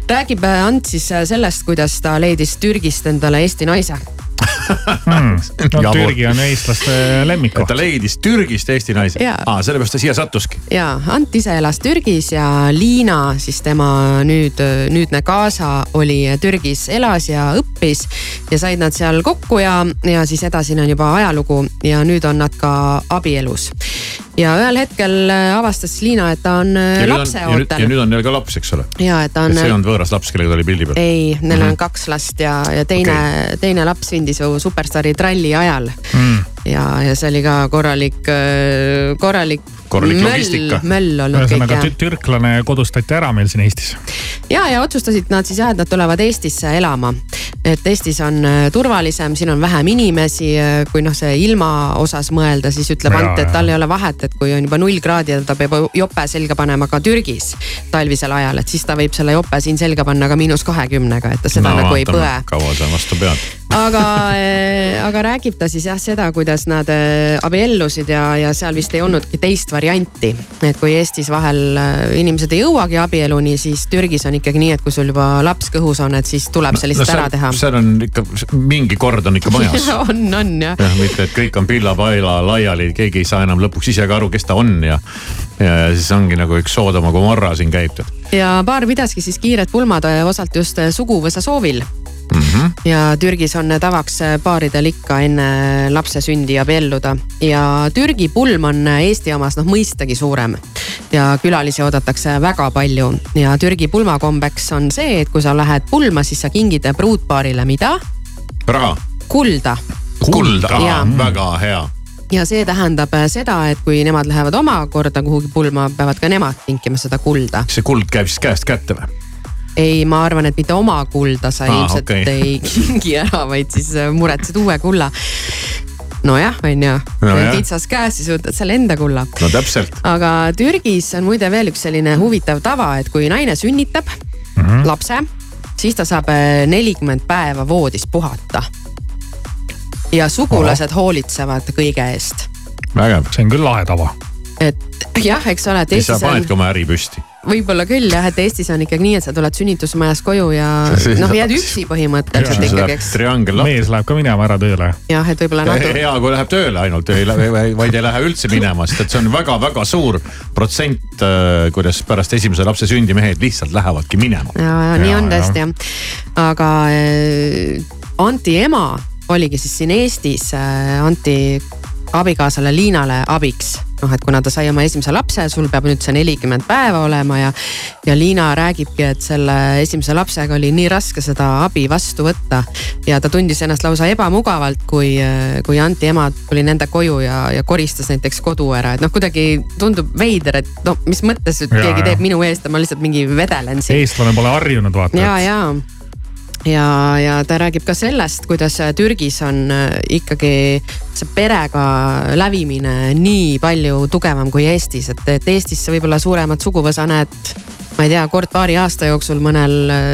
räägib Ant siis sellest, kuidas ta leidis Türgist endale Eesti naise. Hmm. no Türgi on eestlaste lemmikkoht. ta leidis Türgist Eesti naise ah,, sellepärast ta siia sattuski. ja Ant ise elas Türgis ja Liina siis tema nüüd, nüüdne kaasa oli Türgis elas ja õppis ja said nad seal kokku ja, ja siis edasine on juba ajalugu ja nüüd on nad ka abielus. Ja ühel hetkel avastas Liina, et ta on ja nüüd on, lapse ja nüüd, ootel. on neil ka laps, eks ole. ja et ta et see ei on, olnud võõras laps, kellega ta oli pildi peal. ei, neil Mhm. on kaks last ja, ja teine okay., teine laps sündis ju superstaari tralli ajal Hmm. ja, ja see oli ka korralik, korralik. Korralik möll logistika., möll olnud kõik ühesõnaga jah tü- türklane kodustati ära meil siin Eestis. ja, ja otsustasid nad siis jah, et nad tulevad Eestisse elama. et Eestis on äh, turvalisem, siin on vähem inimesi, kui noh, see ilma osas mõelda, siis ütleb Ant, et tal ei ole vahet, et kui on juba null kraadi ja ta peab jope selga panema ka Türgis talvisel ajal, et siis ta võib selle jope siin selga panna ka miinus kahekümnega, et ta seda no, nagu ei põe. kaua sa vastu pead. aga, aga räägib ta siis jah seda, kuidas nad äh, abiellusid ja, ja seal vist ei olnudki teist varianti. Et kui Eestis vahel äh, inimesed ei jõuagi abieluni, siis Türgis on ikkagi nii, et kui sul juba laps kõhus on, et siis tuleb see lihtsalt ära teha. seal on ikka, mingi kord on ikka majas. on, on jah. jah, mitte, et kõik on pilla-paila laiali, keegi ei saa enam lõpuks ise ka aru, kes ta on ja, ja siis ongi nagu üks Soodoma Gomorra siin käib ja paar pidaski siis kiired pulmad äh, osalt just äh, suguvõsa soovil mm. -hmm. ja Türgis on tavaks paaridel ikka enne lapse sündi abielluda ja Türgi pulm on Eesti omast noh mõistagi suurem. ja külalisi oodatakse väga palju ja Türgi pulmakombeks on see, et kui sa lähed pulma, siis sa kingid pruutpaarile mida? raha. kulda. kulda, Jaa. väga hea ja see tähendab seda, et kui nemad lähevad omakorda kuhugi pulma, peavad ka nemad kinkima seda kulda. see kuld käib siis käest kätte või? ei, ma arvan, et mitte oma kulda sa Aa, ilmselt okei. ei kingi ära, vaid siis äh, muretsed uue kulla. nojah, on ju, Nojah. kitsas käes, siis võtad selle enda kulla. no täpselt. aga Türgis on muide veel üks selline huvitav tava, et kui naine sünnitab mm -hmm. lapse, siis ta saab äh, nelikümmend päeva voodis puhata. Ja sugulased oh. hoolitsevad kõige eest. vägev. see on küll lahe tava. et jah, eks ole, siis sa Eestis on panedki oma äri püsti. võib-olla küll jah, et Eestis on ikkagi nii, et sa tuled sünnitusmajas koju ja noh, jääd üksi põhimõtteliselt ikkagi, eks. mees läheb ka minema ära tööle. jah, et võib-olla natuke. hea, kui läheb tööle ainult, ei lähe, vaid ei lähe üldse minema, sest et see on väga-väga suur protsent, kuidas pärast esimese lapse sündi mehed lihtsalt lähevadki minema. ja, ja nii on tõesti jah. aga äh, Anti ema oligi siis siin Eestis äh, Anti abikaasale Liinale abiks. noh, et kuna ta sai oma esimese lapse, sul peab nüüd see nelikümmend päeva olema ja, ja Liina räägibki, et selle esimese lapsega oli nii raske seda abi vastu võtta. ja ta tundis ennast lausa ebamugavalt, kui, kui Anti ema tuli nende koju ja, ja koristas näiteks kodu ära, et noh, kuidagi tundub veider, et no mis mõttes, et Ja, keegi ja. teeb minu eest ja ma lihtsalt mingi vedelen siin eestlane pole harjunud vaata. ja, ja ja, ja ta räägib ka sellest, kuidas Türgis on äh, ikkagi see perega lävimine nii palju tugevam kui Eestis, et, et Eestis sa võib-olla suuremat suguvõsa näed ma ei tea, kord paari aasta jooksul mõnel äh,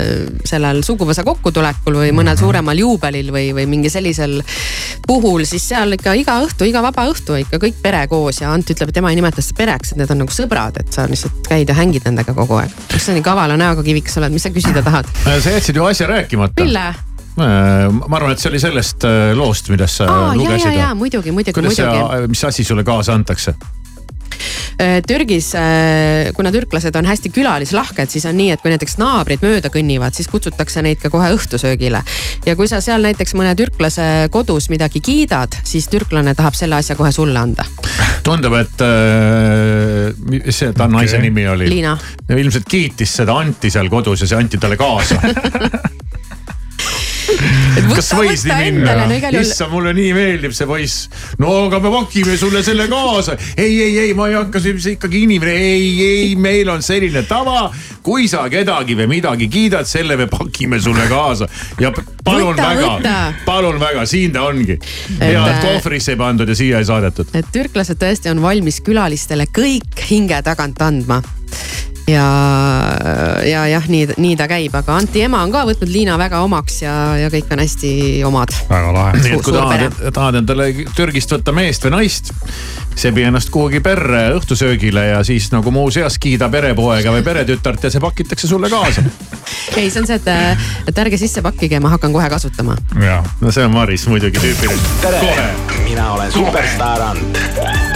sellel suguvõsa kokkutulekul või mõnel suuremal juubelil või, või mingi sellisel puhul, siis seal ikka iga õhtu, iga vaba õhtu ikka kõik pere koos ja Ant ütleb, et tema ei nimeta seda pereks, et need on nagu sõbrad, et sa lihtsalt käid ja hängid nendega kogu aeg. miks sa nii kavala näoga kivikas oled, mis sa küsida tahad? sa jätsid ju asja rääkimata. Mille? ma arvan, et see oli sellest loost, millest sa Aa, lugesid. ja, ja, ja muidugi, muidugi, muidugi. mis asi sulle kaasa antakse? Äh, Türgis, äh, kuna türklased on hästi külalislahked, siis on nii, et kui näiteks naabrid mööda kõnnivad, siis kutsutakse neid ka kohe õhtusöögile. ja kui sa seal näiteks mõne türklase kodus midagi kiidad, siis türklane tahab selle asja kohe sulle anda. tundub, et äh, see, ta naise okay. nimi oli? Liina. ilmselt kiitis seda anti seal kodus ja see anti talle kaasa kas võis nii minna? Issand, mulle nii meeldib see poiss. no aga me pakime sulle selle kaasa. ei, ei, ei, ma ei hakka, see ikkagi inimene, ei, ei, meil on selline tava. kui sa kedagi või midagi kiidad, selle me pakime sulle kaasa. ja palun võta, väga, palun väga, siin ta ongi. hea, et kohvrisse ei pandud ja siia ei saadetud. et türklased tõesti on valmis külalistele kõik hinge tagant andma ja, ja jah, nii, nii ta käib, aga Anti ema on ka võtnud Liina väga omaks ja, ja kõik on hästi omad. väga lahe. nii et kui tahad, tahad endale Türgist võtta meest või naist, sebi ennast kuhugi perre õhtusöögile ja siis nagu muuseas kiida perepoega või peretütart ja see pakitakse sulle kaasa ei, see on see, et, et ärge sisse pakkige, ma hakkan kohe kasutama. ja, no see on Maris muidugi tüüpiline. tere, mina olen superstaar Ant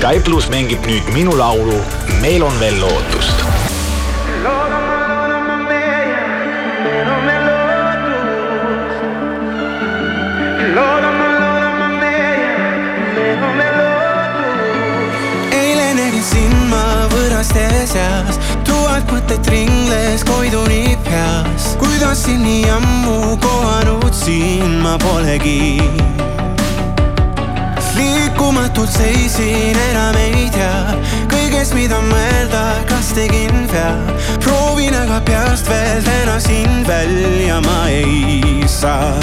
Sky pluss mängib nüüd minu laulu Meil on veel lootust. eile nägin sind ma võõraste seas, tuhat mõtet ringles koiduni peas. kuidas sind nii ammu kohanud siin ma polegi liikumatult seisin, enam ei tea kõigest, mida mõelda, kas tegin vea. proovin aga peast veel täna sind välja ma ei saa.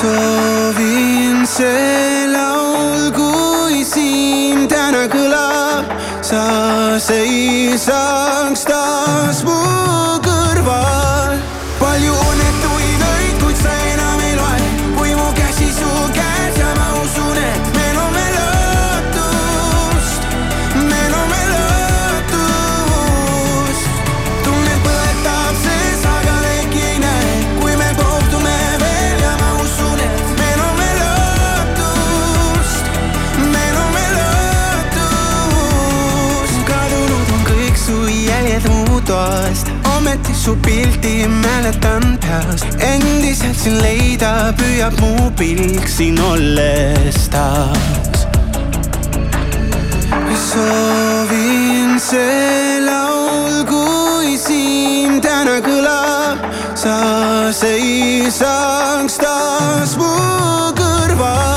soovin see laul, kui siin täna kõlab, sa seisaks taas mu kõrval. Toast ometi su pildi mäletan peast endiselt sind leida püüab mu pilk siin olles taas. soovin see laul, kui siin täna kõlab, sa seisaks taas mu kõrval.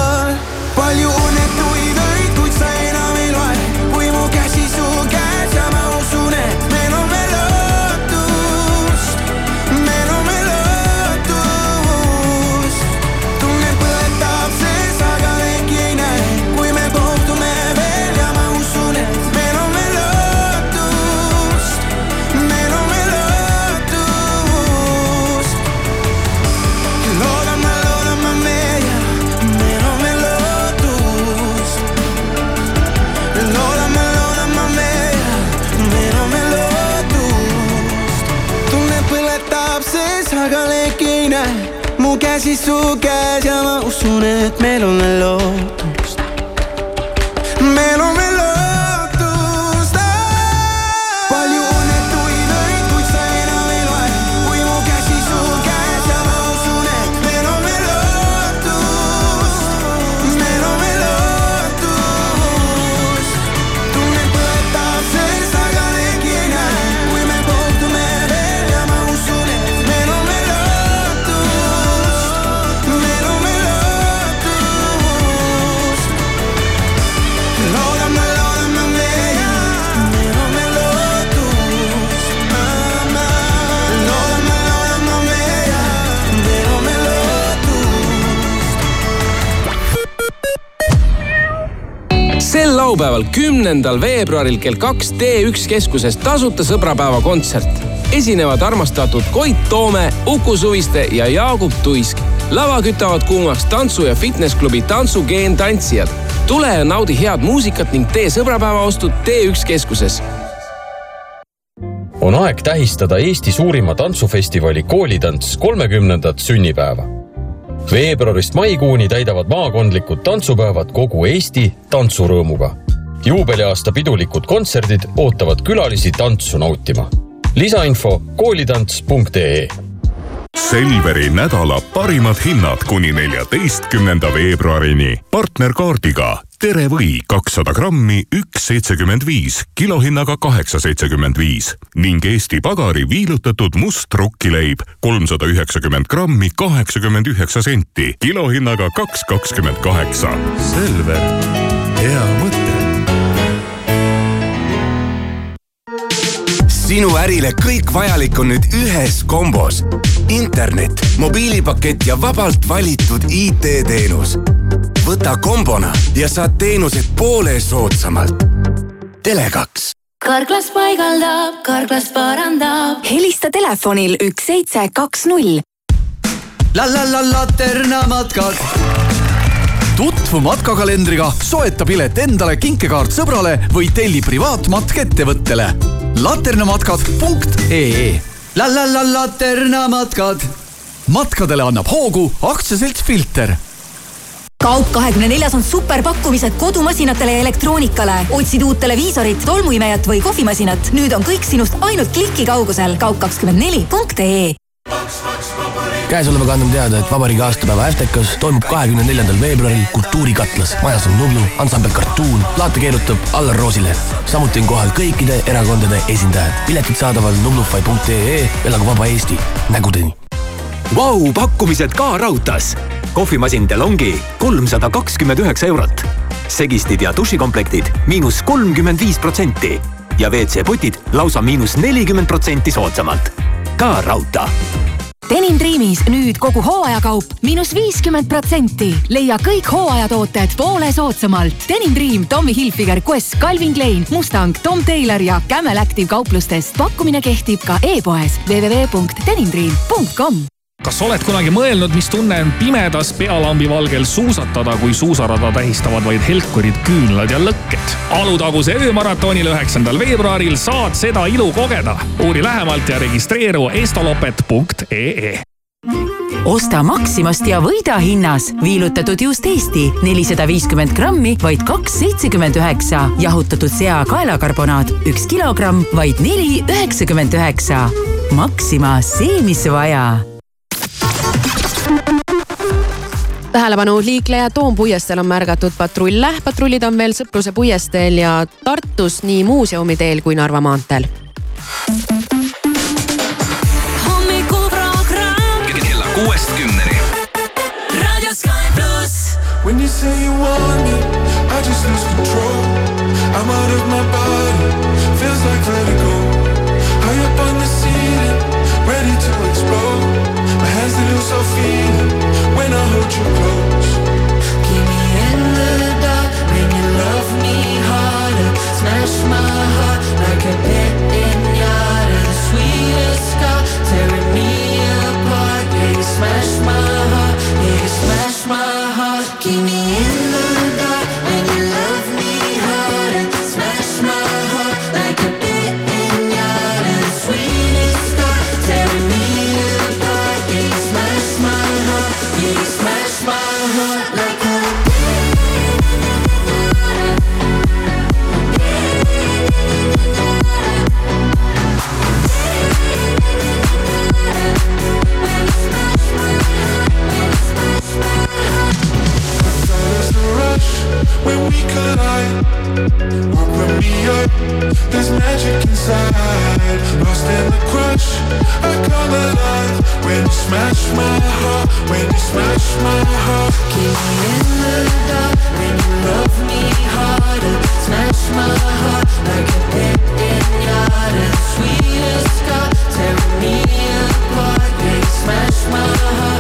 Käes ja ma usun, et meil on veel lootust. Laupäeval, kümnendal veebruaril kell kaks T1 keskuses tasuta sõbrapäeva kontsert. esinevad armastatud Koit Toome, Uku Suviste ja Jaagup Tuisk. lava kütavad kuumaks tantsu- ja fitnessklubi Tantsugeen tantsijad. tule ja naudi head muusikat ning tee sõbrapäevaostud T1 keskuses on aeg tähistada Eesti suurima tantsufestivali Koolitants kolmekümnendat sünnipäeva. veebruarist maikuuni täidavad maakondlikud tantsupäevad kogu Eesti tantsurõõmuga. Juubeliaasta pidulikud kontserdid ootavad külalisi tantsu nautima. lisainfo koolitants.ee Selveri nädala parimad hinnad kuni neljateistkümnenda veebruarini. partnerkaardiga Tere või kakssada grammi, üks seitsekümmend viis, kilohinnaga kaheksa seitsekümmend viis ning Eesti Pagari viilutatud must rukkileib kolmsada üheksakümmend grammi, kaheksakümmend üheksa senti, kilohinnaga kaks kakskümmend kaheksa. Selver, hea mõte. Sinu ärile kõik vajalik on nüüd ühes kombos. internet, mobiilipakett ja vabalt valitud IT-teenus. võta kombona ja saad teenused poole soodsamalt. Tele2 karklas paigaldab, karklas parandab. helista telefonil üks seitse kaks null. la la la Laterna matkad tutvu matkakalendriga, soeta pilet endale, kinkekaart sõbrale või telli privaatmatk ettevõttele. laternamatkad.ee La la la Laterna matkad. matkadele annab hoogu aktsiaselts Filter kaup kahekümne neljas on superpakkumised kodumasinatele ja elektroonikale. otsid uut televiisorit, tolmuimejat või kohvimasinat? nüüd on kõik sinust ainult kliki kaugusel. kaup kakskümmend neli punkt ee käesolevaga annan teada, et vabariigi aastapäeva Äftekas toimub kahekümne neljandal veebruaril Kultuurikatlas. majas on Nublu, ansambel Kartuun, plaate keerutab Allar Roosileht. samuti on kohal kõikide erakondade esindajad. piletid saadaval nublufy.ee, elagu vaba Eesti, nägudeni. Vau, pakkumised ka raudtees. kohvimasin DeLonghi kolmsada kakskümmend üheksa eurot. segistid ja dušikomplektid miinus kolmkümmend viis protsenti ja WC-potid lausa miinus nelikümmend protsenti soodsamalt. ka raudtee Denim Dreamis nüüd kogu hooajakaup miinus viiskümmend protsenti. leia kõik hooajatooted poole soodsamalt. Denim Dream, Tommy Hilfiger, Quest, Calvin Klein, Mustang, Tom Taylor ja Camel Active kauplustest. pakkumine kehtib ka e-poes www.denimdream.com kas oled kunagi mõelnud, mis tunne on pimedas pealambi valgel suusatada, kui suusarada tähistavad vaid helkurid, küünlad ja lõkked? Alutaguse öömaratonil üheksandal veebruaril saad seda ilu kogeda. uuri lähemalt ja registreeru estolopet.ee osta Maximast ja võida hinnas. viilutatud juust Eesti nelisada viiskümmend grammi, vaid kaks seitsekümmend üheksa. jahutatud sea kaelakarbonaat üks kilogramm, vaid neli üheksakümmend üheksa. Maxima, see, mis vaja tähelepanu, liikleja Toompuiesteel on märgatud patrulle. patrullid on veel Sõpruse puiesteel ja Tartus nii Muuseumi teel kui Narva maanteel. kella kuuest kümneni. raadio Sky pluss. When you say you want me, I just lose control. I'm out of my body, feels like vertigo. Smash my heart like a pit when we collide. Open me up, there's magic inside. Lost in the crush, I come alive. When you smash my heart, when you smash my heart. Keep me in the dark when you love me harder. Smash my heart like a pit in. The sweetest scar tearing me apart. Yeah, smash my heart.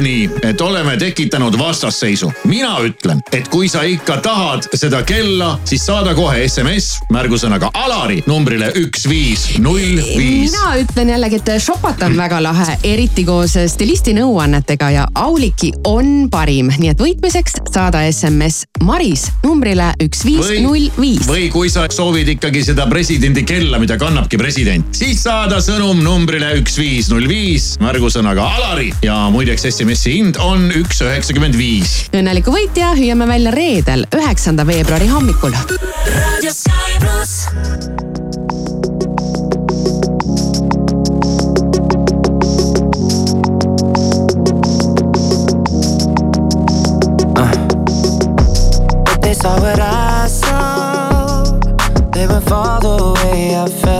Asjad nii, et oleme tekitanud vastasseisu. mina ütlen, et kui sa ikka tahad seda kella, siis saada kohe SMS märgusõnaga Alari numbrile üks viis null viis. mina ütlen jällegi, et šopata on väga lahe, eriti koos stilisti nõuannetega ja Auliki on parim, nii et võitmiseks saada SMS Maris numbrile üks viis null viis. või kui sa soovid ikkagi seda presidendi kella, mida kannabki president, siis saada sõnum numbrile üks viis null viis märgusõnaga Alari ja muideks SMS-i hind on üks üheksakümmend viis. õnneliku võitja hüüame välja reedel, üheksanda veebruari hommikul. raadio saw what I saw. They went far the way I felt,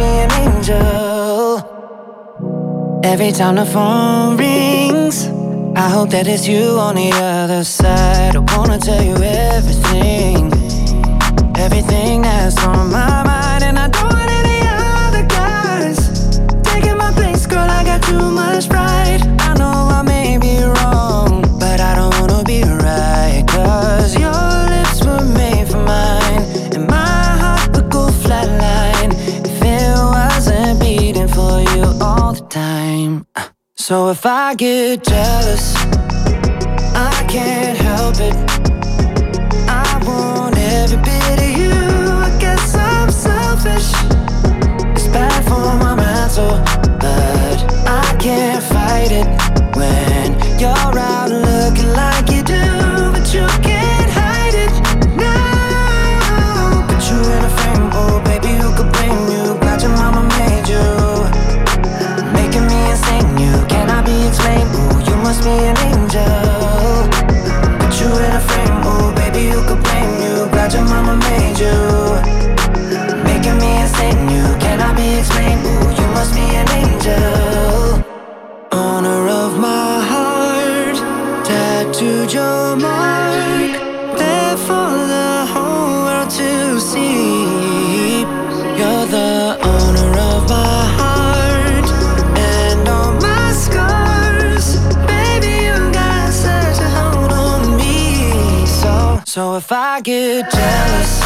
Be an angel. Every time the phone rings, I hope that it's you on the other side. I wanna tell you everything, everything that's on my mind, and I don't So if I get jealous, I can't help it. I want You an angel. Put you in a frame, oh baby, who could blame you? Glad your mama made you, I get jealous,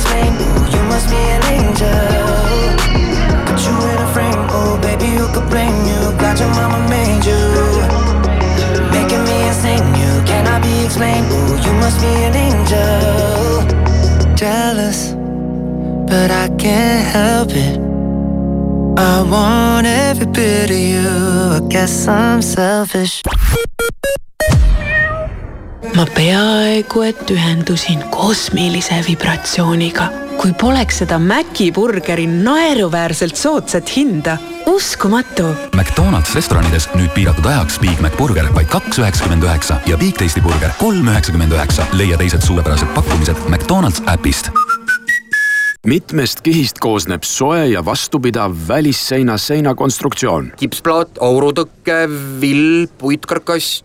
explained. Ooh, you must be an angel. Put you in a frame, oh baby, who could blame you? Glad your mama made you, making me insane. You cannot be explained. Ooh, you must be an angel. Jealous, but I can't help it. I want every bit of you. I guess I'm selfish. Ma peaaegu et ühendusin kosmilise vibratsiooniga. kui poleks seda Maci burgeri naeruväärselt soodsat hinda, uskumatu. McDonalds restoranides nüüd piiratud ajaks Big Mac burger vaid kaks üheksakümmend üheksa ja Big Tasty burger kolm üheksakümmend üheksa. leia teised suurepärased pakkumised McDonalds äpist. mitmest kihist koosneb soe ja vastupidav välisseina seinakonstruktsioon? kipsplaat, aurutõke, vill, puitkarkass,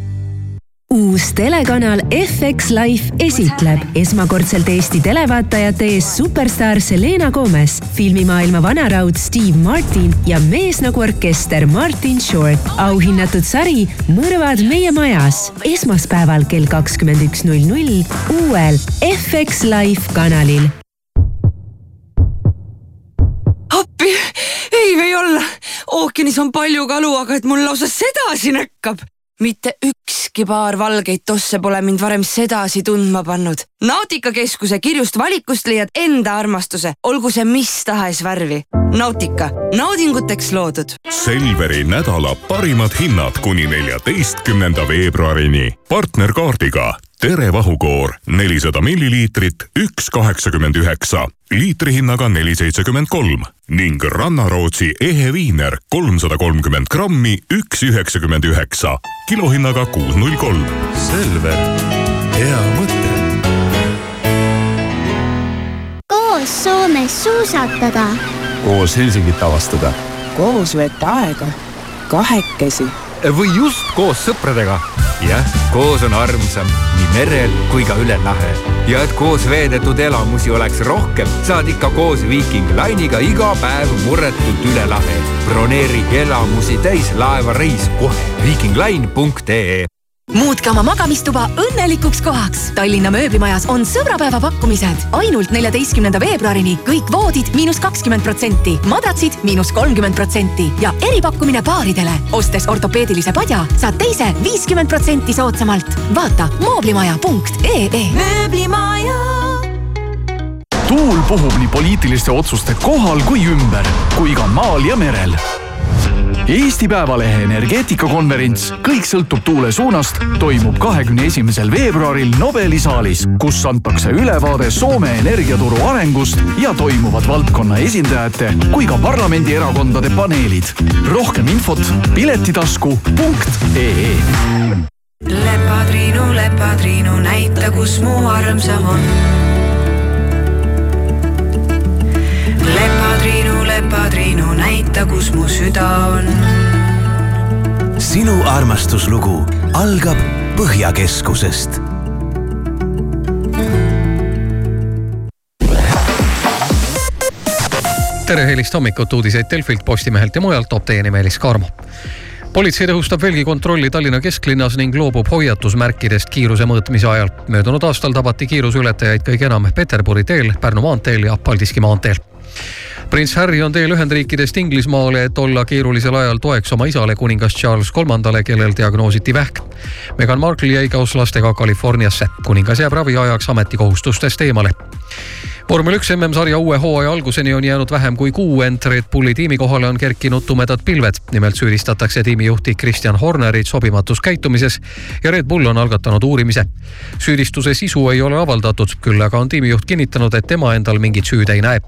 uus telekanal FX Life esitleb esmakordselt Eesti televaatajate ees superstaar Selena Gomez, filmimaailma vanaraud Steve Martin ja mees nagu orkester Martin Short. auhinnatud sari Mõrvad meie majas esmaspäeval kell kakskümmend üks null null uuel FX Life kanalil. appi, ei või olla, ookeanis on palju kalu, aga et mul lausa sedasi näkkab mitte ükski paar valgeid tosse pole mind varem sedasi tundma pannud. nautikakeskuse kirjust valikust leiad enda armastuse, olgu see mis tahes värvi. Nautika, naudinguteks loodud. Selveri nädala parimad hinnad kuni neljateistkümnenda veebruarini. partnerkaardiga Tere vahukoor nelisada milliliitrit, üks kaheksakümmend üheksa, liitrihinnaga neli seitsekümmend kolm ning Rannarootsi ehe viiner kolmsada kolmkümmend grammi, üks üheksakümmend üheksa, kilohinnaga kuus null kolm. Selver, hea mõte. koos Soomes suusatada. koos Helsingit avastada. koos veeta aega, kahekesi. Või just koos sõpradega jah, koos on armsam nii merel kui ka üle lahe. ja et koos veedetud elamusi oleks rohkem, saad ikka koos Viiking Line'iga iga päev murretult üle lahe. broneeri elamusi täis laevareis kohe viikingline.ee muutke oma magamistuba õnnelikuks kohaks. Tallinna mööblimajas on sõbrapäeva pakkumised. ainult neljateistkümnenda veebruarini kõik voodid miinus kakskümmend protsenti, madratsid miinus kolmkümmend protsenti ja eripakkumine paaridele. ostes ortopeedilise padja, saad teise viiskümmend protsenti soodsamalt. vaata mooblimaja.ee. mööblimaja tuul puhub nii poliitiliste otsuste kohal kui ümber, kui ka maal ja merel Eesti Päevalehe energeetikakonverents Kõik sõltub tuule suunast toimub kahekümne esimesel veebruaril Nobeli saalis, kus antakse ülevaade Soome energiaturu arengust ja toimuvad valdkonna esindajate kui ka parlamendierakondade paneelid. rohkem infot piletitasku.ee lepatriinu, lepatriinu, näita, kus mu armsam on. Lepatriinu, näita, kus mu süda on. sinu armastuslugu algab Põhjakeskusest tere helist hommikut, uudiseid Delfilt, Postimehelt ja mujalt toob teieni Meelis Karmo politsei tõhustab veelgi kontrolli Tallinna kesklinnas ning loobub hoiatusmärkidest kiiruse mõõtmise ajal. möödunud aastal tabati kiiruseületajaid kõige enam Peterburi teel, Pärnu maanteel ja Paldiski maanteel prints Harry on teel Ühendriikidest Inglismaale, et olla keerulisel ajal toeks oma isale, kuningas Charles Kolmandale, kellel diagnoositi vähk. Meghan Markle jäi koos lastega Californiasse, kuningas jääb raviajaks ametikohustustest eemale vormel üks MM-sarja uue hooaja alguseni on jäänud vähem kui kuu, ent Red Bulli tiimi kohale on kerkinud tumedad pilved. nimelt süüdistatakse tiimijuhti Kristjan Hornerit sobimatus käitumises ja Red Bull on algatanud uurimise. süüdistuse sisu ei ole avaldatud, küll aga on tiimijuht kinnitanud, et tema endal mingit süüd ei näe.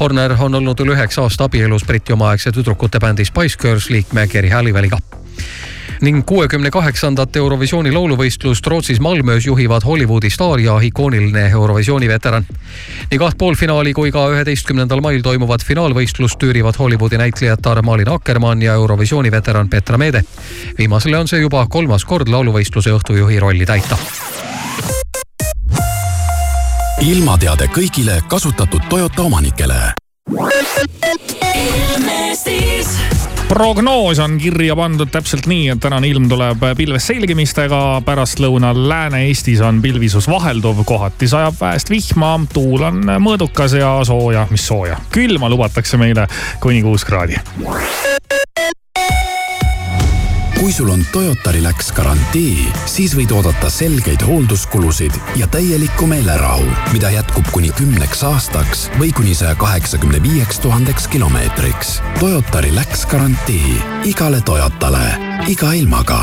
Horner on olnud üle üheksa aasta abielus Briti omaaegse tüdrukute bändi Spice Girls liikme Geri Halliwelliga ning kuuekümne kaheksandat Eurovisiooni lauluvõistlust Rootsis Malmöös juhivad Hollywoodi staar ja ikooniline Eurovisiooni veteran. nii kaht poolfinaali kui ka üheteistkümnendal mail toimuvat finaalvõistlust tüürivad Hollywoodi näitlejad Malin Akkermann ja Eurovisiooni veteran Petra Meede. viimasele on see juba kolmas kord lauluvõistluse õhtujuhi rolli täita ilmateade kõigile kasutatud Toyota omanikele Ilmestis prognoos on kirja pandud täpselt nii, et tänane ilm tuleb pilves selgimistega, pärastlõunal Lääne-Eestis on pilvisus vahelduv, kohati sajab väest vihma, tuul on mõõdukas ja sooja, mis sooja, külma lubatakse meile kuni kuus kraadi kui sul on Toyota Relax garantii, siis võid oodata selgeid hoolduskulusid ja täielikku meelerahu, mida jätkub kuni kümneks aastaks või kuni saja kaheksakümne viieks tuhandeks kilomeetriks. Toyota Relax garantii igale Toyotale, iga ilmaga